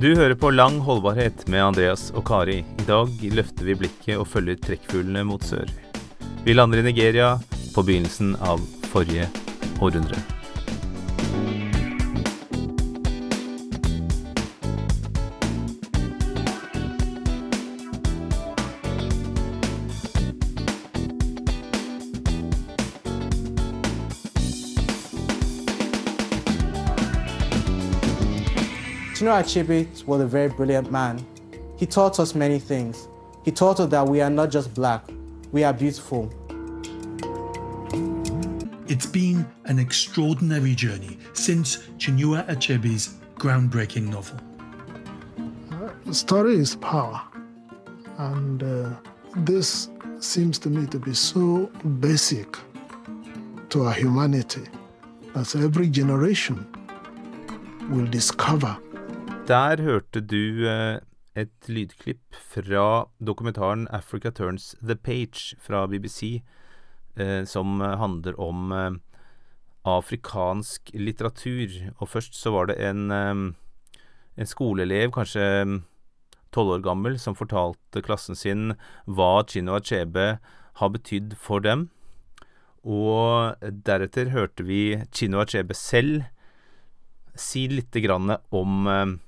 Du hører på Lang holdbarhet med Andreas og Kari. I dag løfter vi blikket og følger trekkfuglene mot sør. Vi lander i Nigeria på begynnelsen av forrige århundre. Chinua Achebe was a very brilliant man. He taught us many things. He taught us that we are not just black, we are beautiful. It's been an extraordinary journey since Chinua Achebe's groundbreaking novel. The Story is power. And uh, this seems to me to be so basic to our humanity that every generation will discover. Der hørte du eh, et lydklipp fra dokumentaren 'Africa Turns The Page' fra BBC, eh, som handler om eh, afrikansk litteratur. Og først så var det en, en skoleelev, kanskje tolv år gammel, som fortalte klassen sin hva Chino Achebe har betydd for dem. Og deretter hørte vi Chino Achebe selv si lite grann om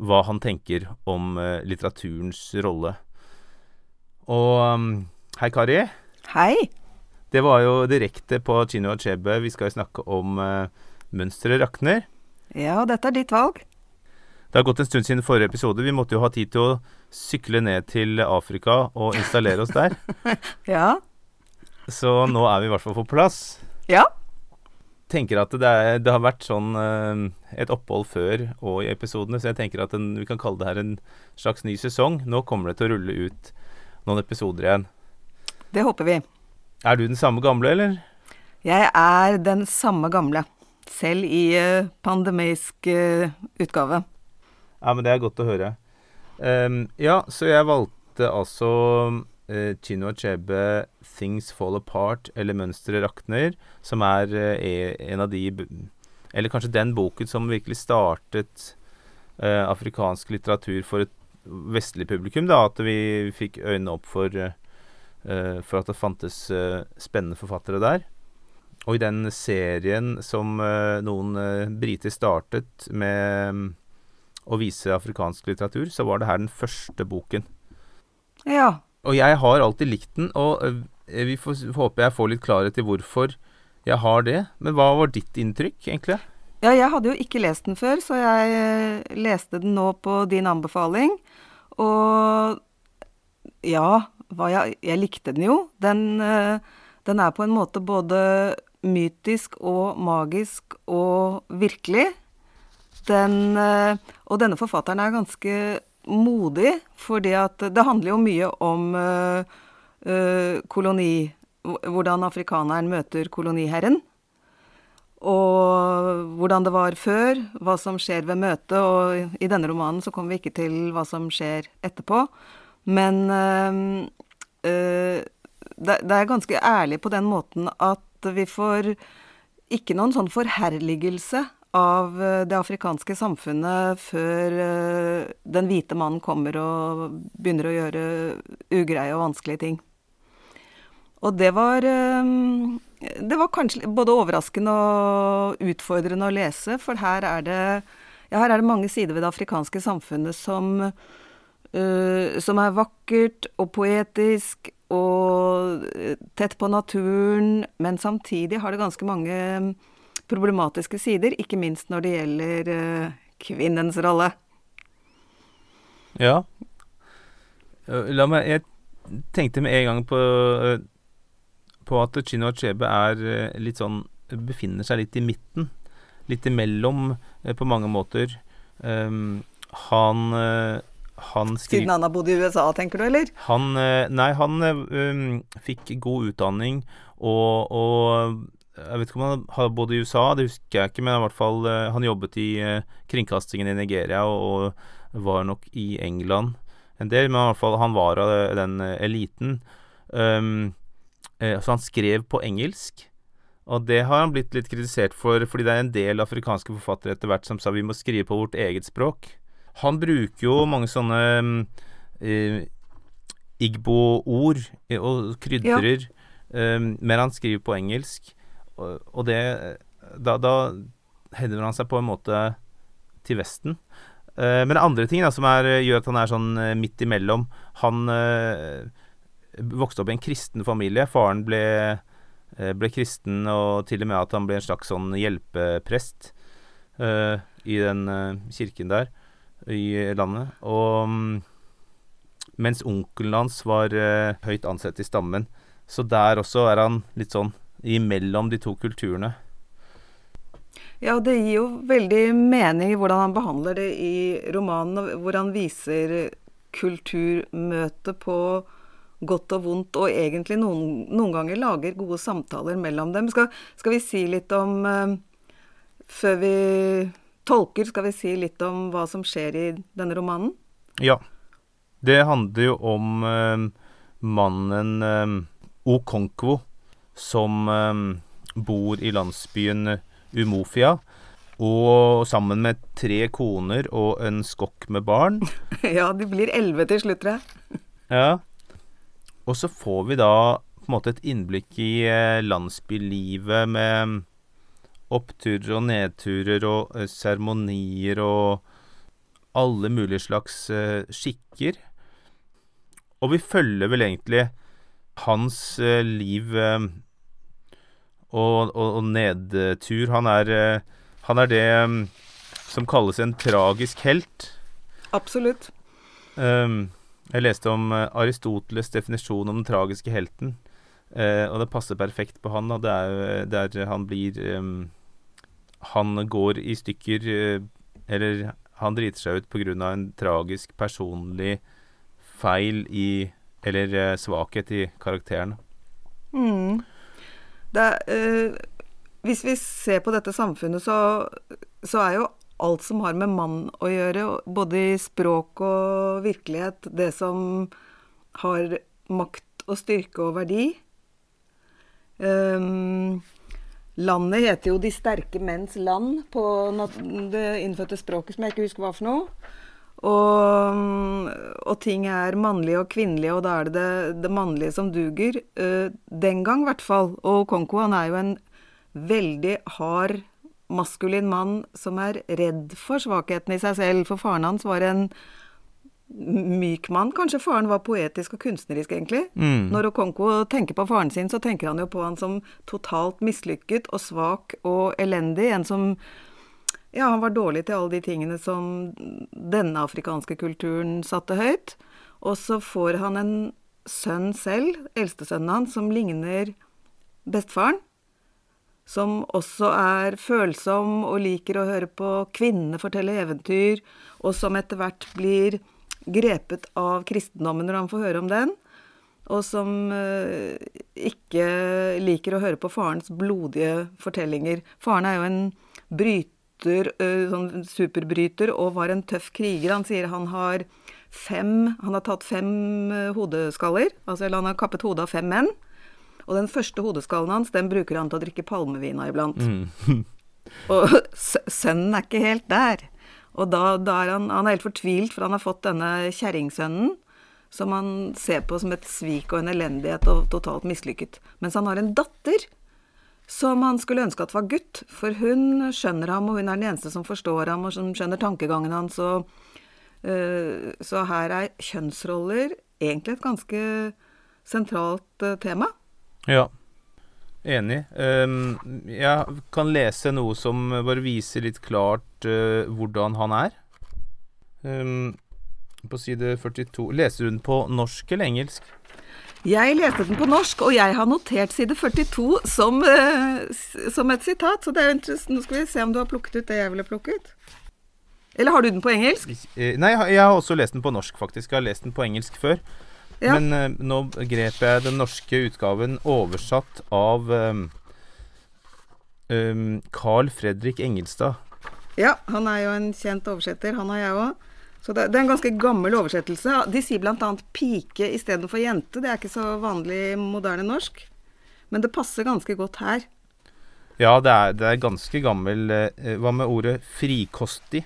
hva han tenker om eh, litteraturens rolle. Og um, hei, Kari. Hei. Det var jo direkte på Chino Achebe. Vi skal jo snakke om uh, mønsteret rakner. Ja, dette er ditt valg. Det har gått en stund siden forrige episode. Vi måtte jo ha tid til å sykle ned til Afrika og installere oss der. Ja. Så nå er vi i hvert fall på plass. Ja. Tenker at det, er, det har vært sånn eh, et opphold før og i episodene, så jeg tenker at en, vi kan kalle det her en slags ny sesong. Nå kommer det til å rulle ut noen episoder igjen. Det håper vi. Er du den samme gamle, eller? Jeg er den samme gamle. Selv i uh, pandemisk eh, utgave. Ja, men det er godt å høre. Um, ja, så jeg valgte altså uh, Chino Achebe 'Things Fall Apart' eller 'Mønsteret rakner', som er eh, en av de Eller kanskje den boken som virkelig startet eh, afrikansk litteratur for et vestlig publikum. da, At vi fikk øynene opp for, uh, for at det fantes uh, spennende forfattere der. Og i den serien som noen briter startet med um, å vise afrikansk litteratur, så var det her den første boken. Ja. Og jeg har alltid likt den, og øh, vi får håper jeg får litt klarhet i hvorfor jeg har det. Men hva var ditt inntrykk, egentlig? ja, jeg hadde jo ikke lest den før, så jeg eh, leste den nå på din anbefaling. Og ja, jeg, jeg likte den jo. Den, eh, den er på en måte både mytisk og magisk og virkelig. Den, eh, og denne forfatteren er ganske modig, fordi det handler jo mye om eh, eh, koloni Hvordan afrikaneren møter koloniherren. Og hvordan det var før, hva som skjer ved møtet. Og i denne romanen så kommer vi ikke til hva som skjer etterpå. Men eh, det er ganske ærlig på den måten at vi får ikke noen sånn forherligelse av eh, det afrikanske samfunnet før eh, den hvite mannen kommer og begynner å gjøre ugreie og vanskelige ting. Og det var eh, Det var kanskje både overraskende og utfordrende å lese, for her er det ja, her er det mange sider ved det afrikanske samfunnet som, som er vakkert og poetisk og tett på naturen, men samtidig har det ganske mange problematiske sider, ikke minst når det gjelder eh, kvinnens rolle. Ja. Øh, La meg Jeg tenkte med en gang på øh, på at Chino Achebe er litt sånn Befinner seg litt i midten. Litt imellom på mange måter. Um, han han skriver Siden han har bodd i USA, tenker du, eller? Han eh, Nei, han eh, um, fikk god utdanning og, og Jeg vet ikke om han har bodd i USA, det husker jeg ikke, men i hvert fall eh, han jobbet i eh, kringkastingen i Nigeria og, og var nok i England en del, men i hvert fall han var av den eh, eliten. Um, så han skrev på engelsk. Og det har han blitt litt kritisert for, fordi det er en del afrikanske forfattere etter hvert som sa vi må skrive på vårt eget språk. han bruker jo mange sånne eh, Igbo-ord og krydrer, eh, men han skriver på engelsk, og, det Da, da henvender han seg på en måte til Vesten. Uh, men det andre ting da, som er, gjør at han er sånn eh, midt imellom Han uh, vokste opp i en kristen familie. Faren ble, uh, ble kristen, og til og med at han ble en slags sånn hjelpeprest i den kirken der i landet. Og um, mens onkelen hans var høyt ansett i stammen. Så der også er han litt sånn imellom de to kulturene. Ja, og det gir jo veldig mening i hvordan han behandler det i romanen, hvor han viser kulturmøtet på godt og vondt, og egentlig noen, noen ganger lager gode samtaler mellom dem. Skal, skal vi si litt om uh, Før vi tolker, skal vi si litt om hva som skjer i denne romanen? Ja. Det handler jo om uh, mannen uh, Okonkwo, som bor i landsbyen Umofia. Og sammen med tre koner og en skokk med barn. ja, de blir elleve til slutt, tror jeg. ja. Og så får vi da på en måte et innblikk i eh, landsbylivet med oppturer og nedturer og eh, seremonier og alle mulige slags eh, skikker. Og vi følger vel egentlig hans eh, liv eh, og, og, og, nedtur. Han er, eh, han er det um, som kalles en tragisk helt. Absolutt. Um, jeg leste om uh, Aristoteles' definisjon om den tragiske helten, uh, og det passer perfekt på han. Det er der han blir um, Han går i stykker, uh, eller han driter seg ut pga. en tragisk personlig feil i Eller svakhet i karakteren. Mm. Det, eh, hvis vi ser på dette samfunnet, så, så, er jo alt som har med mann å gjøre, både i språk og virkelighet, det som har makt og styrke og verdi. Um, landet heter jo 'De sterke menns land' på det innfødte språket som jeg ikke husker hva for noe. Og, og, ting er mannlige og kvinnelige, og da er det det, det mannlige som duger. Uh, den gang, i hvert fall. Og Konko han er jo en veldig hard, maskulin mann som er redd for svakheten i seg selv. For faren hans var en myk mann. Kanskje faren var poetisk og kunstnerisk, egentlig. Mm. Når Okonko tenker på faren sin, så tenker han jo på han som totalt mislykket og svak og elendig. En som ja, han var dårlig til alle de tingene som denne afrikanske kulturen satte høyt. Og så får han en sønn selv, eldstesønnen hans, som ligner bestefaren. Som også er følsom og liker å høre på kvinnene fortelle eventyr, og som etter hvert blir grepet av kristendommen når han får høre om den. Og som eh, ikke liker å høre på farens blodige fortellinger. Faren er jo en bryter bryter, sånn superbryter og var en tøff kriger. Han sier han har fem Han har tatt fem hodeskaller. Altså eller han har kappet hodet av fem menn. Og den første hodeskallen hans, den bruker han til å drikke palmevin av iblant. Mm. og sønnen er ikke helt der. Og da, da, er han, han er helt fortvilt, for han har fått denne kjerringsønnen som han ser på som et svik og en elendighet og totalt mislykket. Mens han har en datter som han skulle ønske at var gutt, for hun skjønner ham, og hun er den eneste som forstår ham, og som skjønner tankegangen hans, og uh, Så her er kjønnsroller egentlig et ganske sentralt uh, tema. Ja. Enig. Um, jeg kan lese noe som bare viser litt klart uh, hvordan han er. Um, på side 42 Leser hun på norsk eller engelsk? Jeg leste den på norsk, og jeg har notert side 42 som, uh, som et sitat. Så det er interessant. Nå skal vi se om du har plukket ut det jeg ville plukket. Eller har du den på engelsk? Eh, nei, jeg har også lest den på norsk, faktisk. Jeg har lest den på engelsk før. Ja. Men uh, nå grep jeg den norske utgaven oversatt av um, um, Carl Fredrik Engelstad. Ja, han er jo en kjent oversetter. Han har jeg òg. Så det, det, er en ganske gammel oversettelse. De sier bl.a. pike istedenfor jente. Det er ikke så vanlig moderne norsk. Men det passer ganske godt her. Ja, det er, det er ganske gammel eh, Hva med ordet frikostig?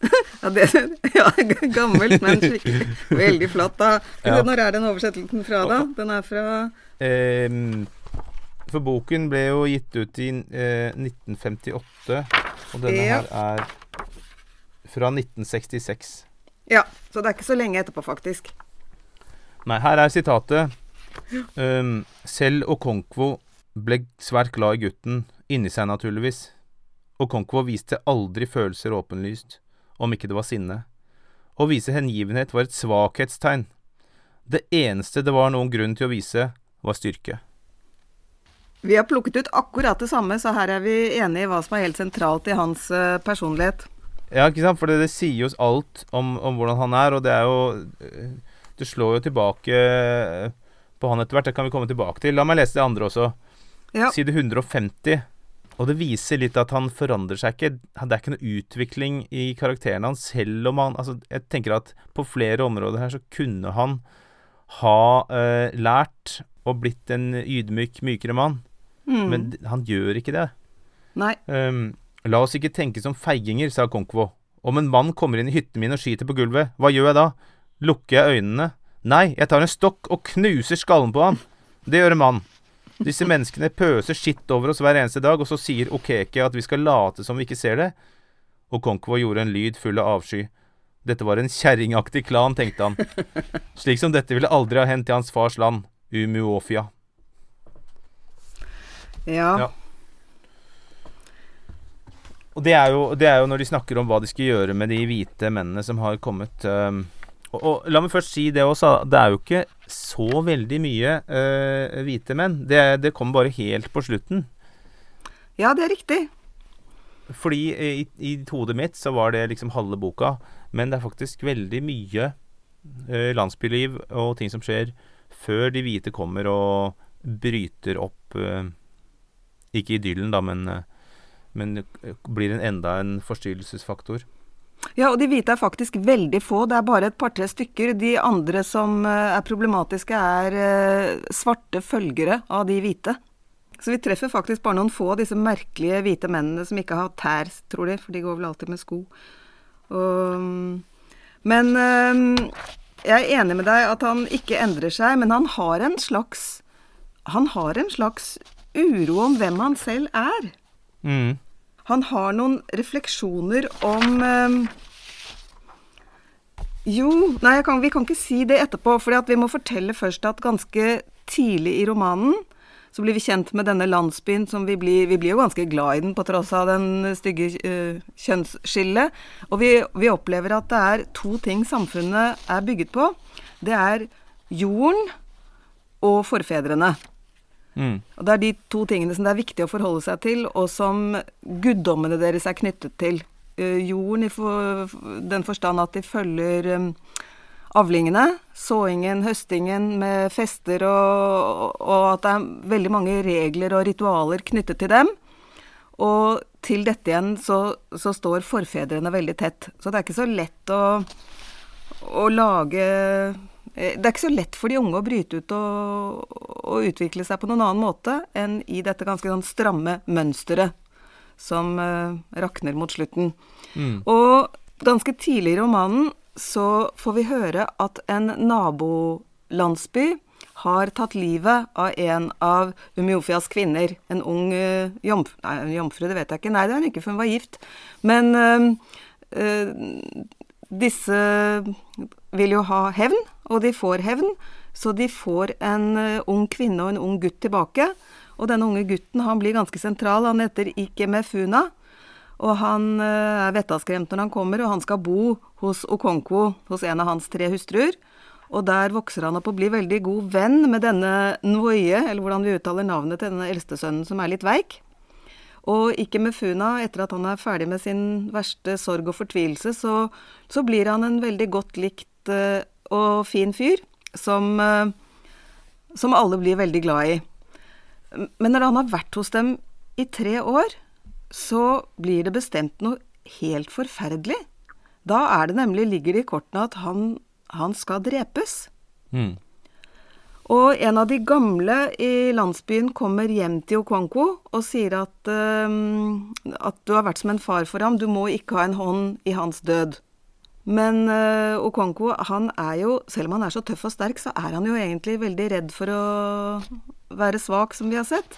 Ja, det, ja, gammelt, men skikkelig. Veldig flott, da. Ja. Når er den oversettelsen fra, da? Den er fra Ehm, for boken ble jo gitt ut i eh, 1958, og denne Ja. her er fra 1966. Ja, så det er ikke så lenge etterpå, faktisk. Nei, her er sitatet. Um, selv Okonkwo ble svært glad i gutten, inni seg naturligvis. Okonkwo viste aldri følelser åpenlyst, om ikke det var sinne. Å vise hengivenhet var et svakhetstegn. Det eneste det var noen grunn til å vise, var styrke. Vi har plukket ut akkurat det samme, så her er vi enige i hva som er helt sentralt i hans eh, personlighet. Ja, ikke sant? For det, det sier jo oss alt om, om hvordan han er, og det er jo øh, Det slår jo tilbake øh, på han etter hvert. Det kan vi komme tilbake til. La meg lese det andre også. Ja. Side 150. Og det viser litt at han forandrer seg ikke. Det er ikke noe utvikling i karakteren hans, selv om han Altså, jeg tenker at på flere områder her så kunne han ha eh, lært og blitt en ydmyk, mykere mann. Mm. Men han gjør ikke det. Nei. Ehm, la oss ikke tenke som feiginger, sa Konkvo. Om en mann kommer inn i hytten min og skyter på gulvet, hva gjør jeg da? Lukker jeg øynene? Nei, jeg tar en stokk og knuser skallen på han. Det gjør en mann. Disse menneskene pøser skitt over oss hver eneste dag, og så sier Okeke at vi skal late som vi ikke ser det. Og Konkvo gjorde en lyd full av avsky. Dette var en kjerringaktig klan, tenkte han. Slik som dette ville aldri ha hendt i hans fars land, Umuofia. Ja. Ja. Og det er, jo, det er jo når de snakker om hva de skal gjøre med de hvite mennene som har kommet ehm, og, og la meg først si det også, det er jo ikke så veldig mye eh, hvite menn. Det, det kom bare helt på slutten. ja, det er riktig. Fordi i, i hodet mitt så var det liksom halve boka, men det er faktisk veldig mye eh, landsbyliv og ting som skjer før de hvite kommer og bryter opp eh, Ikke idyllen, da, men, men eh, blir en enda en forstyrrelsesfaktor. Ja, og de hvite er faktisk veldig få. Det er bare et par-tre stykker. De andre som eh, er problematiske, er eh, svarte følgere av de hvite. Så vi treffer faktisk bare noen få av disse merkelige hvite mennene som ikke har tær, tror de, for de går vel alltid med sko. Og, men jeg er enig med deg at han ikke endrer seg, men han har en slags Han har en slags uro om hvem han selv er. Mm. Han har noen refleksjoner om eh, Jo, nei, kan, vi kan ikke si det etterpå, for vi må fortelle først at ganske tidlig i romanen så blir vi kjent med denne landsbyen som vi blir Vi blir jo ganske glad i den på tross av den stygge uh, kjønnsskillet. Og vi, vi opplever at det er to ting samfunnet er bygget på. Det er jorden og forfedrene. Mm. Og Det er de to tingene som det er viktig å forholde seg til, og som guddommene deres er knyttet til. Uh, jorden i for, den forstand at de følger um, avlingene, såingen, høstingen med fester, og, og at det er veldig mange regler og ritualer knyttet til dem. Og til dette igjen så, så står forfedrene veldig tett. Så det er ikke så lett å, å lage Det er ikke så lett for de unge å bryte ut og, og utvikle seg på noen annen måte enn i dette ganske sånn stramme mønsteret som uh, rakner mot slutten. Mm. Og ganske tidlig i romanen så får vi høre at en nabolandsby har tatt livet av en av Umiofias kvinner. En ung uh, jomf nei, en jomfru, det vet jeg ikke. Nei, det er hun ikke, for hun var gift. Men uh, eh, disse vil jo ha hevn, og de får hevn. Så de får en eh, ung kvinne og en ung gutt tilbake. Og denne unge gutten han blir ganske sentral. Han heter Ike Mefuna. Og han eh, er vettaskremt når han kommer, og han skal bo hos Okonkwo, hos en av hans tre hustruer. Og der vokser han opp og blir veldig god venn med denne Nwoye, eller hvordan vi uttaler navnet til denne eldste sønnen som er litt veik. Og ikke med Funa, etter at han er ferdig med sin verste sorg og fortvilelse, så, så blir han en veldig godt likt uh, og fin fyr, som, uh, som alle blir veldig glad i. Men når han har vært hos dem i tre år, så blir det bestemt noe helt forferdelig. Da er det nemlig, ligger det i kortene at han, han skal drepes. Mm. Og en av de gamle i landsbyen kommer hjem til Okwanko og sier at um, at du har vært som en far for ham, du må ikke ha en hånd i hans død. Men uh, Okonkwo, han er jo, selv om han er så tøff og sterk, så er han jo egentlig veldig redd for å være svak, som vi har sett.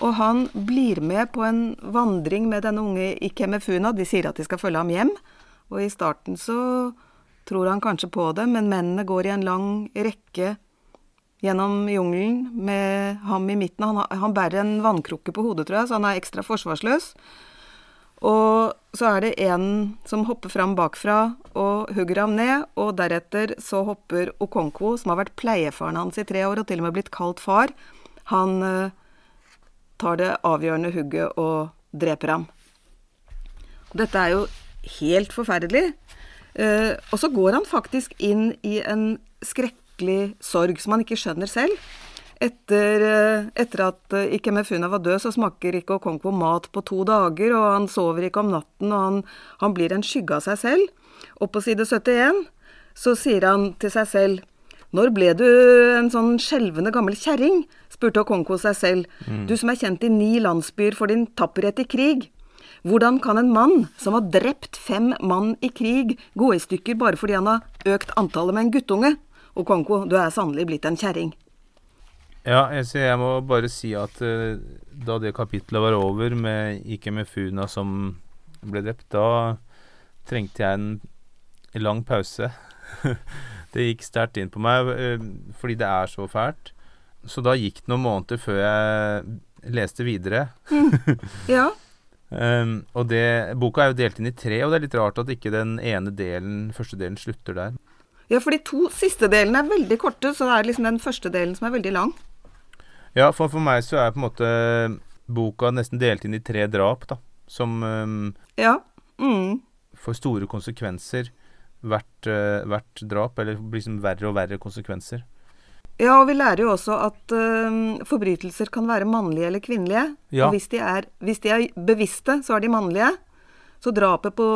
Og han blir med på en vandring med denne unge Ikemefuna. De sier at de skal følge ham hjem. Og i starten så tror han kanskje på det, men mennene går i en lang rekke gjennom jungelen med ham i midten. Han, han bærer en vannkrukke på hodet, tror jeg, så han er ekstra forsvarsløs. Og så er det en som hopper fram bakfra og hugger ham ned, og deretter så hopper Okonkwo, som har vært pleiefaren hans i tre år og til og med blitt kalt far, han uh, tar det avgjørende hugget og dreper ham. Dette er jo helt forferdelig. Uh, og så går han faktisk inn i en skrekkelig sorg som han ikke skjønner selv. Etter, eh, etter at eh, Ikemefuna var død, så smaker ikke Okonkwo mat på to dager, og han sover ikke om natten, og han, han blir en skygge av seg selv. Og på side 71 så sier han til seg selv når ble du en sånn skjelvende gammel kjerring? spurte Okonkwo seg selv, mm. du som er kjent i ni landsbyer for din tapperhet i krig. Hvordan kan en mann som har drept fem mann i krig, gå i stykker bare fordi han har økt antallet med en guttunge? Okonkwo, du er sannelig blitt en kjerring. Ja, jeg, jeg, må bare si at uh, da det kapitlet var over med Ike Mefuna som ble drept, da trengte jeg en lang pause. det gikk sterkt inn på meg uh, fordi det er så fælt. Så da gikk det noen måneder før jeg leste videre. mm. Ja. um, og det, boka er jo delt inn i tre, og det er litt rart at ikke den ene delen, første delen slutter der. Ja, for de to siste delene er veldig korte, så det er liksom den første delen som er veldig lang. Ja, for, for meg så er på en måte boka nesten delt inn i tre drap, da. Som um, Ja. Mm. får store konsekvenser hvert, uh, hvert drap. Eller liksom verre og verre konsekvenser. Ja, og vi lærer jo også at uh, forbrytelser kan være mannlige eller kvinnelige. Ja. Og hvis de, er, hvis de er bevisste, så er de mannlige. Så drapet på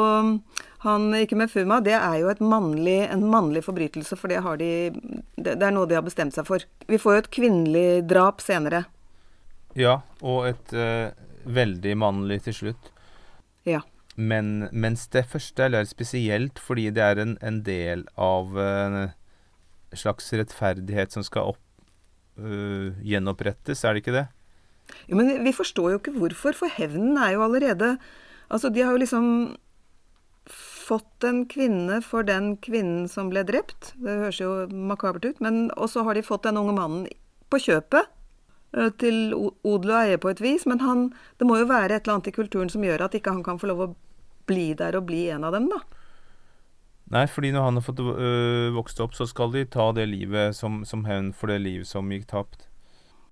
han ikke med Fuma, det er jo mannlig, en mannlig forbrytelse, for det, de, det, er noe de har bestemt seg for. Vi får jo et kvinnelig drap senere. Ja, og et uh, veldig mannlig til slutt. Ja. Men mens det første er spesielt fordi det er en, en del av en slags rettferdighet som skal opp, uh, gjenopprettes, er det ikke det? Jo, men vi forstår jo ikke hvorfor, for hevnen er jo allerede Altså, de har jo liksom fått en kvinne for den kvinnen som ble drept. Det høres jo makabert ut. Men også har de fått den unge mannen på kjøpet eh, til odel og eie på et vis. Men han, det må jo være et eller annet i kulturen som gjør at ikke han kan få lov å bli der og bli en av dem, da. Nei, fordi når han har fått øh, vokst opp, så skal de ta det livet som, som hevn for det livet som gikk tapt.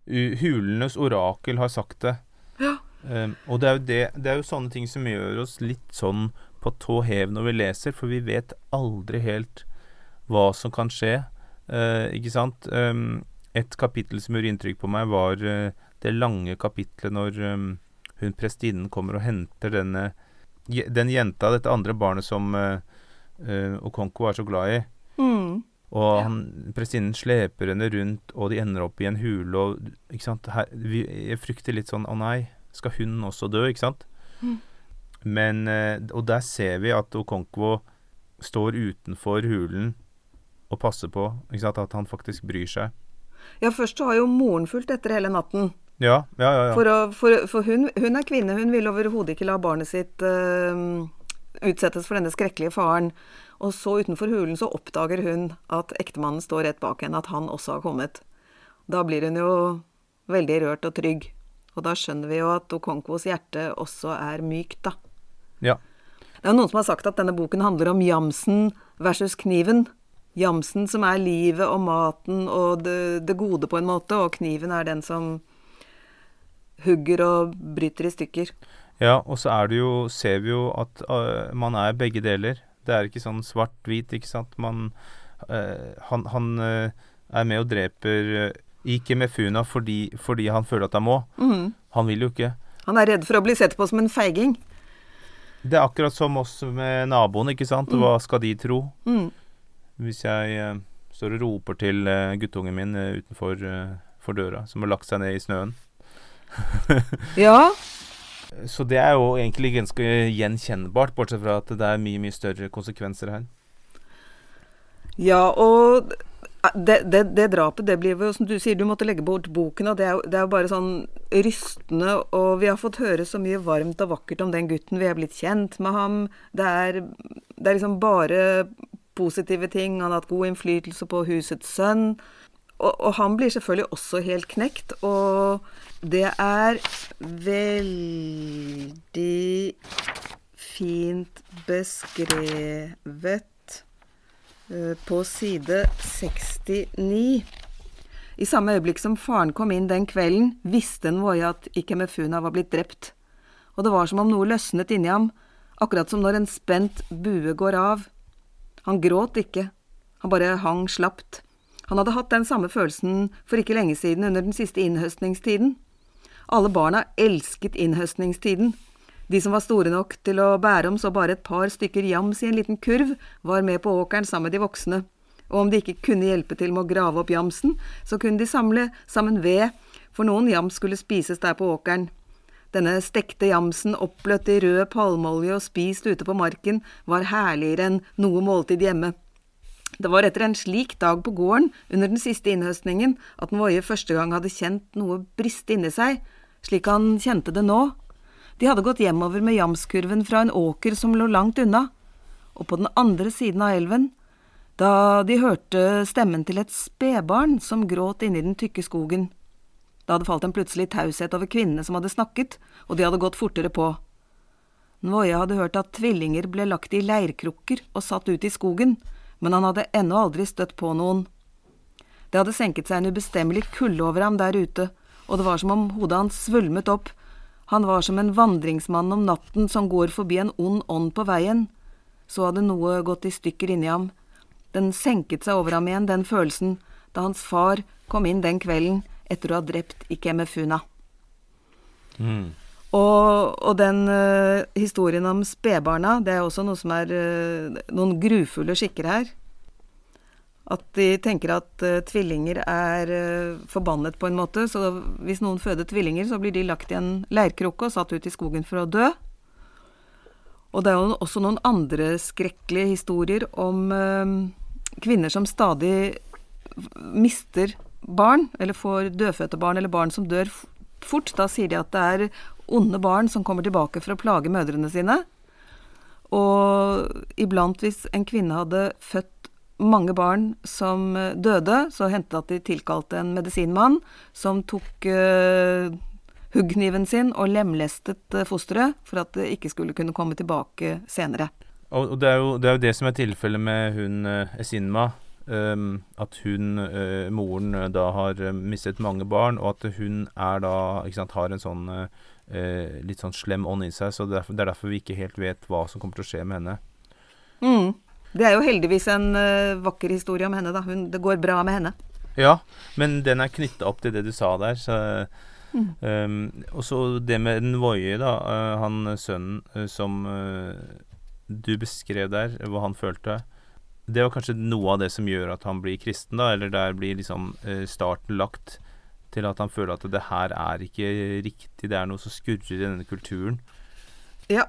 Hulenes orakel har sagt det. Ja. Um, og det er, det, det er, jo sånne ting som gjør oss litt sånn på tå hev når vi leser, for vi vet aldri helt hva som kan skje. Uh, ikke sant? Um, et kapittel som gjorde inntrykk på meg, var uh, det lange kapitlet når um, hun prestinnen kommer og henter denne den jenta, dette andre barnet som uh, Okonko er så glad i. Mm. Og han, prestinnen sleper henne rundt, og de ender opp i en hule, og ikke sant Her, vi, Jeg frykter litt sånn Å nei, skal hun også dø, ikke sant? Mm. Men eh, Og der ser vi at Okonkwo står utenfor hulen og passer på at han faktisk bryr seg. Ja, først så har jo moren fulgt etter hele natten. Ja, ja, ja. ja. For, å, for, for hun, hun, er kvinne, hun vil overhodet ikke la barnet sitt uh, utsettes for denne skrekkelige faren. Og så utenfor hulen så oppdager hun at ektemannen står rett bak henne, at han også har kommet. Da blir hun jo veldig rørt og trygg. Og da skjønner vi jo at Okonkvos hjerte også er mykt, da. Ja. Det er noen som har sagt at denne boken handler om jamsen versus kniven. Jamsen som er livet og maten og det, det gode på en måte, og kniven er den som hugger og bryter i stykker. Ja, og så er det jo, ser vi jo at uh, man er begge deler. Det er ikke sånn svart-hvit, ikke sant. Man uh, Han, han uh, er med og dreper ikke med Funa fordi, fordi, han føler at han må. Mm. Han vil jo ikke. Han er redd for å bli sett på som en feiging. Det er akkurat som oss med naboene, ikke sant. Mm. Hva skal de tro? Mm. Hvis jeg uh, står og roper til uh, guttungen min uh, utenfor for døra, som har lagt seg ned i snøen. ja. så det er jo egentlig ganske gjenkjennbart, bortsett fra at det er mye, mye større konsekvenser her. Ja, og det, det, det, drapet, det blir jo som du sier, du måtte legge bort boken, og det er, det er jo bare sånn rystende, og vi har fått høre så mye varmt og vakkert om den gutten, vi er blitt kjent med ham. Det er, det er liksom bare positive ting. Han har hatt god innflytelse på husets sønn. Og, og, han blir selvfølgelig også helt knekt, og det er veldig fint beskrevet på side 69. I samme øyeblikk som faren kom inn den kvelden, visste Nwoya at Ikemefuna var blitt drept, og det var som om noe løsnet inni ham, akkurat som når en spent bue går av. Han gråt ikke, han bare hang slapt. Han hadde hatt den samme følelsen for ikke lenge siden under den siste innhøstningstiden. Alle barna elsket innhøstningstiden, de som var store nok til å bære om så bare et par stykker jams i en liten kurv, var med på åkeren sammen med de voksne, og om de ikke kunne hjelpe til med å grave opp jamsen, så kunne de samle sammen ved, for noen jams skulle spises der på åkeren. Denne stekte jamsen, oppbløtt i rød palmeolje og spist ute på marken, var herligere enn noe måltid hjemme. Det var etter en slik dag på gården, under den siste innhøstningen, at Woie første gang hadde kjent noe briste inni seg, slik han kjente det nå, de hadde gått hjemover med jamskurven fra en åker som lå langt unna, og på den andre siden av elven, da de hørte stemmen til et spedbarn som gråt inni den tykke skogen. Det hadde falt en plutselig taushet over kvinnene som hadde snakket, og de hadde gått fortere på. Nvoye hadde hørt at tvillinger ble lagt i leirkrukker og satt ut i skogen, men han hadde ennå aldri støtt på noen. Det hadde senket seg en ubestemmelig kulde over ham der ute, og det var som om hodet hans svulmet opp han var som en vandringsmann om natten som går forbi en ond ånd på veien. Så hadde noe gått i stykker inni ham. Den senket seg over ham igjen, den følelsen, da hans far kom inn den kvelden etter å ha drept Ikemefuna. Mm. Og, og, den uh, historien om spedbarna, det er også noe som er uh, noen grufulle skikker her. At de tenker at uh, tvillinger er uh, forbannet på en måte. Så hvis noen føder tvillinger, så blir de lagt i en leirkrukke og satt ut i skogen for å dø. Og det er jo også noen andre skrekkelige historier om uh, kvinner som stadig mister barn, eller får dødfødte barn, eller barn som dør fort. Da sier de at det er onde barn som kommer tilbake for å plage mødrene sine. Og iblant, hvis en kvinne hadde født mange barn som eh, døde, så hendte det at de tilkalte en medisinmann som tok uh, huggkniven sin og lemlestet uh, fosteret for at det ikke skulle kunne komme tilbake senere. Og, det, er jo, det, er jo, det som er tilfellet med hun uh, Esinma. Um, at hun, uh, moren, da har mistet mange barn, og at hun er da ikke sant, har en sånn litt sånn slem ånd i seg. Så det er, derfor, det er derfor vi ikke helt vet hva som kommer til å skje med henne. Mm. Det er jo heldigvis en uh, vakker historie om henne, da. Hun, det går bra med henne. Ja, men den er knytta opp til det du sa der. Så, mm. um, og så det med den voie, da. Uh, han sønnen uh, som du beskrev der, hva han følte. Det var kanskje noe av det som gjør at han blir kristen, da. Eller der blir liksom starten lagt til at han føler at det her er ikke riktig. Det er noe som skurrer i denne kulturen. Ja,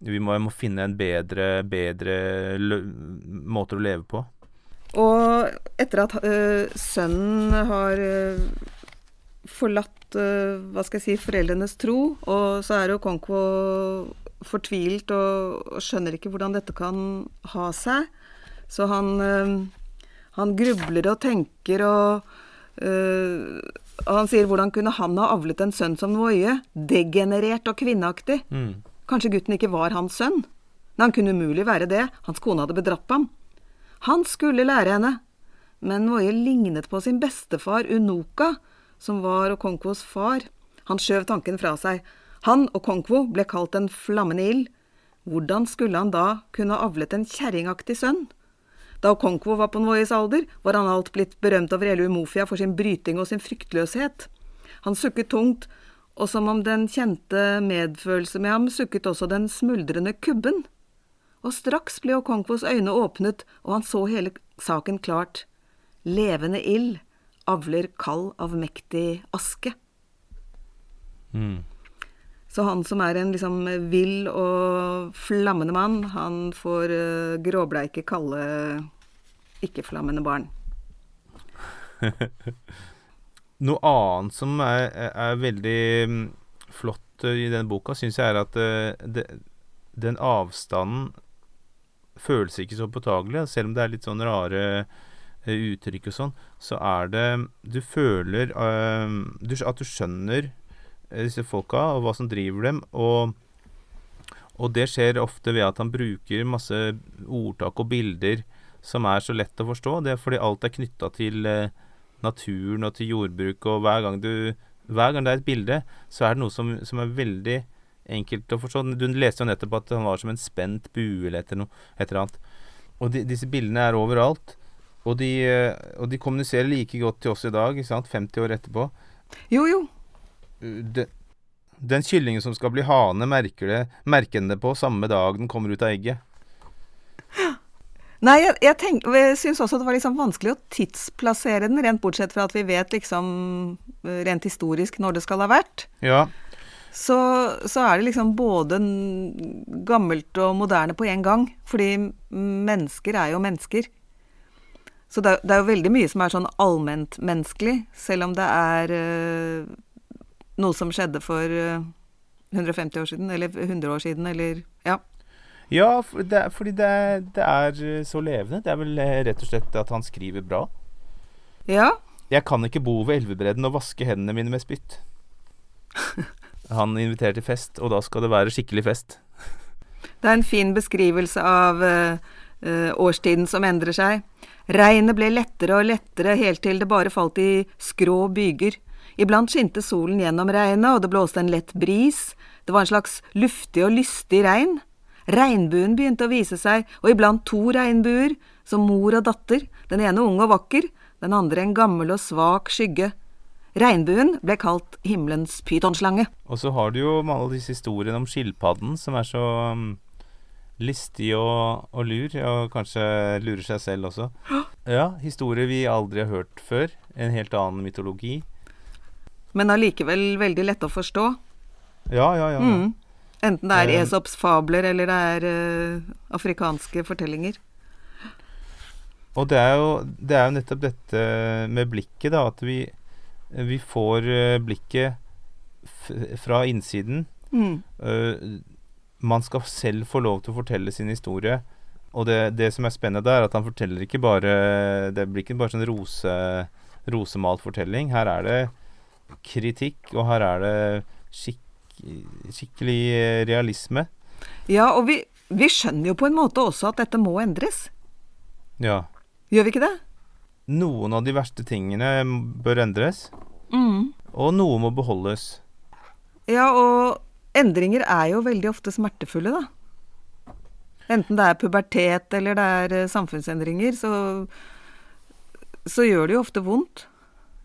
vi må, må finne en bedre, bedre måter å leve på. Og etter at uh, sønnen har uh, forlatt uh, hva skal jeg si, foreldrenes tro, og så er jo Konko fortvilt og, og, skjønner ikke hvordan dette kan ha seg. Så han, han grubler og tenker og han sier hvordan kunne han ha avlet en sønn som Noie? Degenerert og kvinneaktig. Mm. Kanskje gutten ikke var hans sønn? Men han kunne umulig være det, hans kone hadde bedratt ham. Han skulle lære henne, men Voie lignet på sin bestefar Unoka, som var Okonkvos far. Han skjøv tanken fra seg. Han, og Konkvo ble kalt en flammende ild. Hvordan skulle han da kunne avlet en kjerringaktig sønn? Da Okonkwo var på Nwoyes alder, var han alt blitt berømt over hele Umofia for sin bryting og sin fryktløshet. Han sukket tungt og som om den kjente medfølelse med ham, sukket også den smuldrende kubben. Og straks ble Okonkvos øyne åpnet, og han så hele saken klart. Levende ild avler kall av mektig aske. Mm. Så han som er en liksom vill og flammende mann, han får uh, gråbleike, kalde, ikke-flammende barn. Noe annet som er, er veldig mm, flott i denne boka, syns jeg er at det, den avstanden føles ikke så påtagelig. Selv om det er litt sånn rare uh, uttrykk og sånn, så er det Du føler uh, at du skjønner Eh, disse folka, og hva som driver dem. Og, og det skjer ofte ved at han bruker masse ordtak og bilder som er så lett å forstå. Det er fordi alt er knytta til eh, naturen og til jordbruk, og hver gang, du, hver gang det er et bilde, så er det noe som, som er veldig enkelt å forstå. Du leste jo nettopp at han var som en spent bue eller et eller annet. Og de, disse bildene er overalt. Og de, og de kommuniserer like godt til oss i dag, ikke sant, 50 år etterpå. Jo, jo de, den kyllingen som skal bli hane, merker, det, merker den det på samme dag den kommer ut av egget. Nei, jeg, jeg, tenk, jeg syns også det var liksom vanskelig å tidsplassere den, rent bortsett fra at vi vet liksom rent historisk når det skal ha vært. Ja. Så, så er det liksom både gammelt og moderne på en gang. Fordi mennesker er jo mennesker. Så det, det er jo veldig mye som er sånn allmentmenneskelig, selv om det er øh, noe som skjedde for 150 eh, år siden, eller 100 år siden, eller ja. Ja, for det, fordi det, det, er eh, så levende. Det er vel eh, rett og slett at han skriver bra. Ja. Jeg kan ikke bo ved elvebredden og vaske hendene mine med spytt. Han inviterer til fest, og da skal det være skikkelig fest. Det er en fin beskrivelse av uh, uh, årstiden som endrer seg. Regnet ble lettere og lettere helt til det bare falt i skrå byger. Iblant skinte solen gjennom regnet, og det blåste en lett bris, det var en slags luftig og lystig regn. Regnbuen begynte å vise seg, og iblant to regnbuer, som mor og datter, den ene ung og vakker, den andre en gammel og svak skygge. Regnbuen ble kalt himmelens pytonslange. Og så har du jo alle disse historiene om skilpadden, som er så um, listig og, og, lur, og kanskje lurer seg selv også. Ja, historier vi aldri har hørt før. En helt annen mytologi men allikevel veldig lette å forstå. Ja, ja, ja. Mm. Enten det er eh. Esops fabler eller det er uh, afrikanske fortellinger. Og det er, jo, det er jo nettopp dette med blikket, da. At vi, vi får uh, blikket fra innsiden. Mm. Uh, man skal selv få lov til å fortelle sin historie. Og det, det som er spennende der, er at han forteller ikke bare Det blir ikke bare sånn rose, rosemalt fortelling. Her er det kritikk, og her er det skik skikkelig eh, realisme. Ja, og vi, vi, skjønner jo på en måte også at dette må endres. Ja. Gjør vi ikke det? Noen av de verste tingene bør endres. Mm. Og noe må beholdes. Ja, og endringer er jo veldig ofte smertefulle, da. Enten det er pubertet eller det er eh, samfunnsendringer, så, så gjør det jo ofte vondt.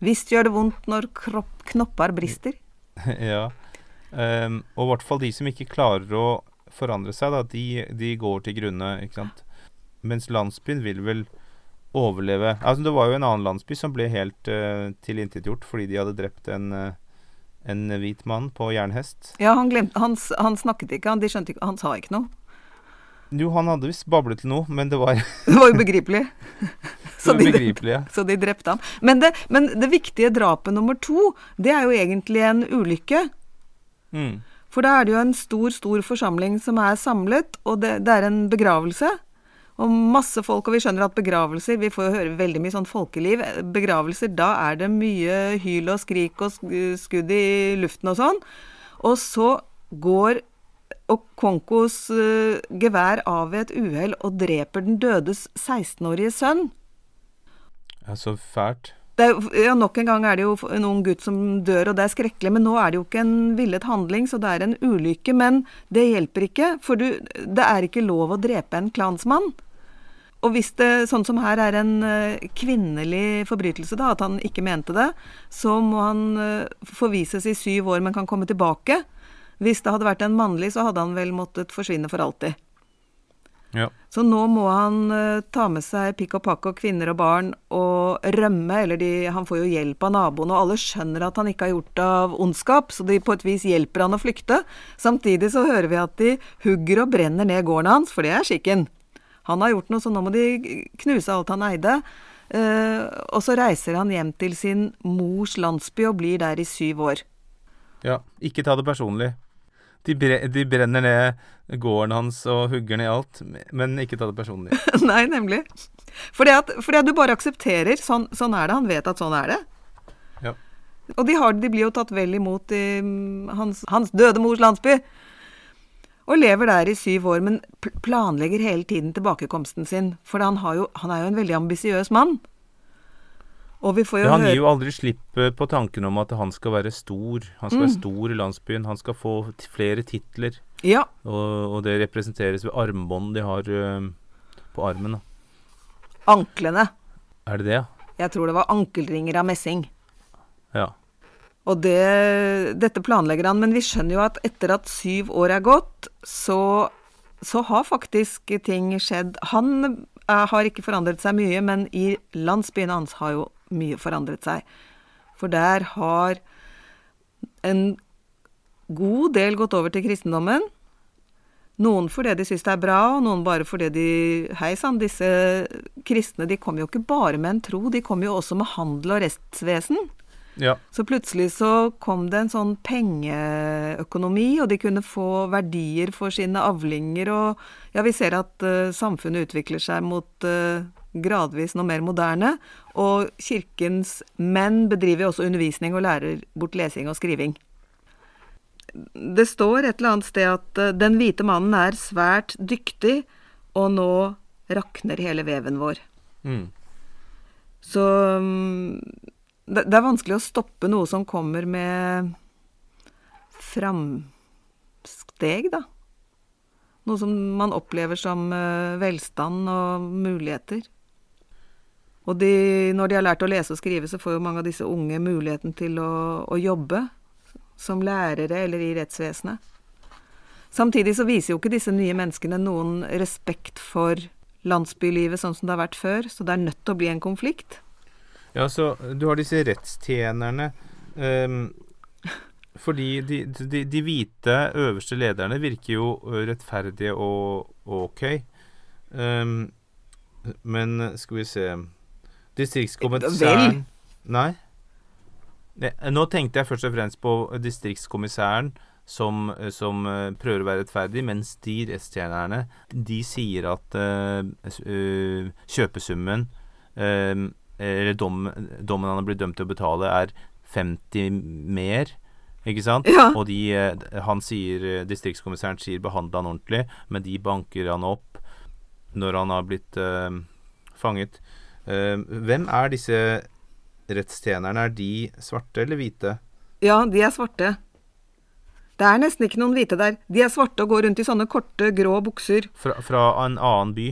Visst gjør det vondt når kropp, knopper brister. ja. Um, og i hvert fall de som ikke klarer å forandre seg, da, de, de går til grunne, ikke sant. Mens landsbyen vil vel overleve Altså, det var jo en annen landsby som ble helt uh, tilintetgjort fordi de hadde drept en, uh, en hvit mann på jernhest. Ja, han, glemte, han, han snakket ikke, han, de skjønte ikke, han sa ikke noe. Jo, han hadde visst bablet til noe, men det var Det var ubegripelig. så, de, ja. så de drepte ham. Men det, men det, viktige drapet nummer to, det er jo egentlig en ulykke. Mm. For da er det jo en stor, stor forsamling som er samlet, og det, det, er en begravelse. Og masse folk, og vi skjønner at begravelser Vi får jo høre veldig mye sånn folkeliv. Begravelser, da er det mye hyl og skrik og skudd i luften og sånn. Og så går og Konkos uh, gevær av ved et uhell og dreper den dødes 16-årige sønn. Ja, så fælt. Er, ja, Nok en gang er det jo en ung gutt som dør, og det er skrekkelig. Men nå er det jo ikke en villet handling, så det er en ulykke. Men det hjelper ikke, for du, det er ikke lov å drepe en klansmann. Og hvis det, sånn som her, er en uh, kvinnelig forbrytelse, da, at han ikke mente det, så må han uh, forvises i syv år, men kan komme tilbake. Hvis det hadde vært en mannlig, så hadde han vel måttet forsvinne for alltid. Ja. Så nå må han uh, ta med seg pikk og pakk og kvinner og barn og rømme, eller de, han får jo hjelp av naboene, og alle skjønner at han ikke har gjort det av ondskap, så de på et vis hjelper han å flykte. Samtidig så hører vi at de hugger og brenner ned gården hans, for det er skikken. Han har gjort noe, så nå må de knuse alt han eide. Uh, og så reiser han hjem til sin mors landsby og blir der i syv år. Ja, ikke ta det personlig. De, bre de brenner ned gården hans og hugger ned alt, men ikke ta det personlig. Nei, nemlig. Fordi at, fordi at du bare aksepterer. Sånn, sånn er det. Han vet at sånn er det. Ja. Og de, har, de blir jo tatt vel imot i mm, hans, hans døde mors landsby. Og lever der i syv år, men planlegger hele tiden tilbakekomsten sin. For han, har jo, han er jo en veldig ambisiøs mann. Og vi får jo Ja, han høre gir jo aldri slipp eh, på tanken om at han skal være stor. Han skal være stor i landsbyen. Han skal få flere titler. Ja, Og, og det representeres ved armbånd de har eh, på armen. Da. anklene. Er det det, ja? Jeg tror det var ankelringer av messing. Ja. Og det, dette planlegger han, men vi skjønner jo at etter at syv år er gått, så, så har faktisk ting skjedd. Han eh, har ikke forandret seg mye, men i landsbyen hans har jo mye forandret seg. For der har en god del gått over til kristendommen. Noen fordi de syns det er bra, og noen bare fordi de Hei sann, disse kristne de kommer jo ikke bare med en tro, de kommer jo også med handel og restvesen. ja. Så plutselig så kom det en sånn pengeøkonomi, og de kunne få verdier for sine avlinger, og ja, vi ser at uh, samfunnet utvikler seg mot eh, gradvis noe mer moderne, og kirkens menn bedriver også undervisning og lærer bort lesing og skriving. Det står et eller annet sted at eh, den hvite mannen er svært dyktig, og nå rakner hele veven vår. Mm. Så mm, det, er vanskelig å stoppe noe som kommer med framsteg, da. Noe som man opplever som eh, velstand og muligheter. Og de, når de har lært å lese og skrive, så får jo mange av disse unge muligheten til å, å jobbe som lærere eller i rettsvesenet. Samtidig så viser jo ikke disse nye menneskene noen respekt for landsbylivet sånn som det har vært før, så det er nødt til å bli en konflikt. Ja, så du har disse rettstjenerne. Um, fordi de, de, de hvite øverste lederne virker jo rettferdige og, ok. Um, men skal vi se Distriktskommissæren Nei. Nå tenkte jeg først og fremst på distriktskommissæren som, som eh, prøver å være rettferdig, mens de rettstjenerne de sier at uh, kjøpesummen eh, eller dom, dommen han har blitt dømt til å betale, er 50 mer. Ikke sant? Ja. Og de, han sier, distriktskommissæren sier 'behandle han ordentlig', men de banker han opp når han har blitt uh, fanget. Eh, hvem er disse rettstjenerne? Er de svarte eller hvite? Ja, de er svarte. Det er nesten ikke noen hvite der. De er svarte og går rundt i sånne korte, grå bukser. Fra, fra en annen by?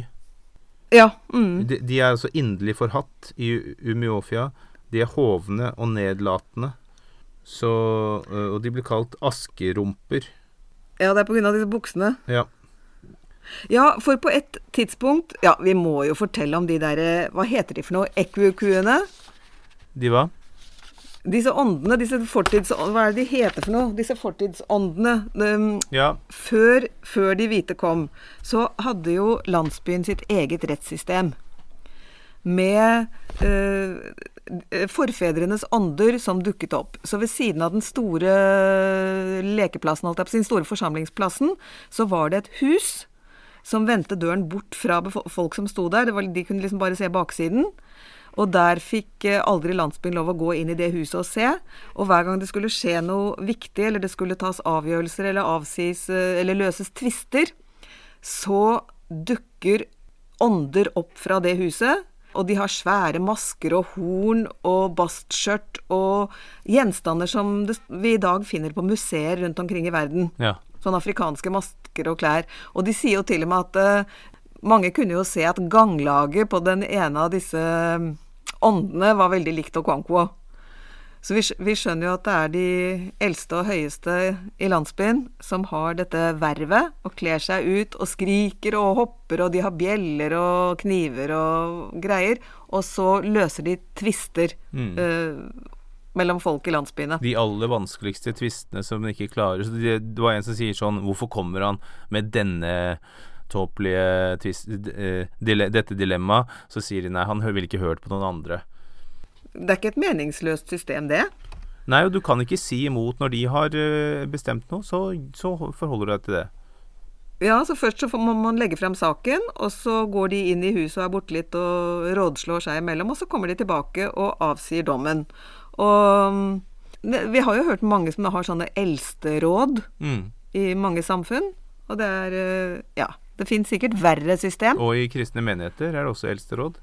Ja. Mm. De, de er altså inderlig forhatt i Umiofia. De er hovne og nedlatende. Så, og de blir kalt askerumper. Ja, det er av disse buksene. Ja. Ja, for på et tidspunkt Ja, vi må jo fortelle om de der eh, Hva heter de for noe? Ekvukuene? De hva? Disse åndene, disse fortidsåndene Hva er det de heter for noe? Disse fortidsåndene. Um, Ja. før, før de hvite kom, så hadde jo landsbyen sitt eget rettssystem. Med uh, forfedrenes ånder som dukket opp. Så ved siden av den store lekeplassen, holdt jeg på sin store forsamlingsplassen, så var det et hus som vendte døren bort fra folk som sto der. Var, de kunne liksom bare se baksiden. Og der fikk eh, aldri landsbyen lov å gå inn i det huset og se. Og hver gang det skulle skje noe viktig, eller det skulle tas avgjørelser eller avsies eh, eller løses tvister, så dukker ånder opp fra det huset. Og de har svære masker og horn og bastskjørt og gjenstander som vi i dag finner på museer rundt omkring i verden. ja. Sånne afrikanske masker og klær. Og de sier jo til og med at uh, mange kunne jo se at ganglaget på den ene av disse mm, åndene var veldig likt Okonkwo. Så vi, vi skjønner jo at det er de eldste og høyeste i landsbyen som har dette vervet, og kler seg ut og skriker og hopper, og de har bjeller og kniver og greier, og så løser de tvister eh, mellom folk i landsbyene. De aller vanskeligste tvistene som de ikke klarer. Så det, det var en som sier sånn Hvorfor kommer han med denne tåpelige twist, eh, dile, dette dilemmaet? Så sier de nei, han vil ikke hørt på noen andre. Det er ikke et meningsløst system, det. Nei, og du kan ikke si imot når de har eh, bestemt noe, så, så forholder du deg til det. Ja, så først så må man legge frem saken, og så går de inn i huset og er borte litt og rådslår seg imellom, og så kommer de tilbake og avsier dommen. Og vi har jo hørt mange som har sånne eldsteråd Mm. i mange samfunn, og det er eh, Ja, det finnes sikkert verre system. Og i kristne menigheter er det også eldsteråd.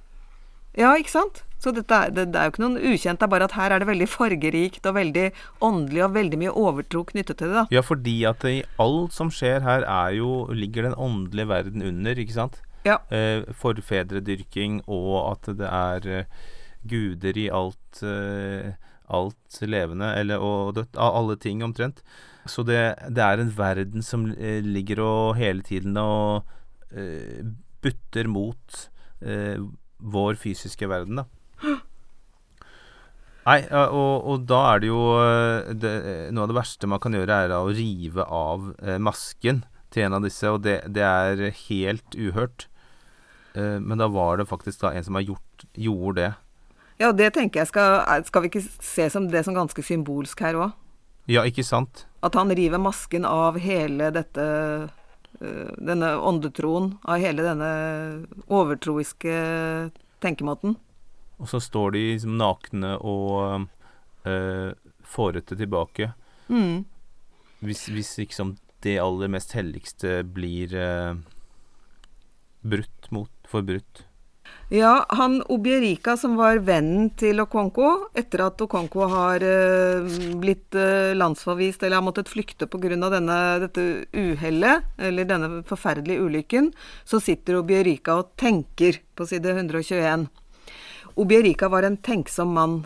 Ja, ikke sant? Så dette er, det, det er jo ikke noen ukjent, det er bare at her er det veldig fargerikt og veldig åndelig og veldig mye overtro knyttet til det, da. Ja, fordi at i alt som skjer her, er jo, ligger den åndelige verden under, ikke sant? Ja. Eh, forfedredyrking, og at det er eh, guder i alt, eh, alt levende, eller og dødt, av alle ting omtrent. Så det, det er en verden som eh, ligger og hele tiden og eh, butter mot eh, vår fysiske verden, da. Nei, og, og da er det jo eh, det, Noe av det verste man kan gjøre, er å rive av masken til en av disse, og det, det er helt uhørt. Men da var det faktisk da en som gjort, gjorde det. Ja, det tenker jeg skal Skal vi ikke se som det som ganske symbolsk her òg? Ja, ikke sant? At han river masken av hele dette øh, Denne åndetroen, av hele denne overtroiske tenkemåten. Og så står de liksom nakne og øh, fårete tilbake. Mm. Hvis, hvis liksom det aller mest helligste blir øh, brutt mot Forbrutt. Ja, han Obierika som var vennen til Okonko, etter at Okonko har øh, blitt øh, landsforvist eller har måttet flykte pga. dette uhellet, eller denne forferdelige ulykken, så sitter Obierika og tenker på side 121. Obierika var en tenksom mann.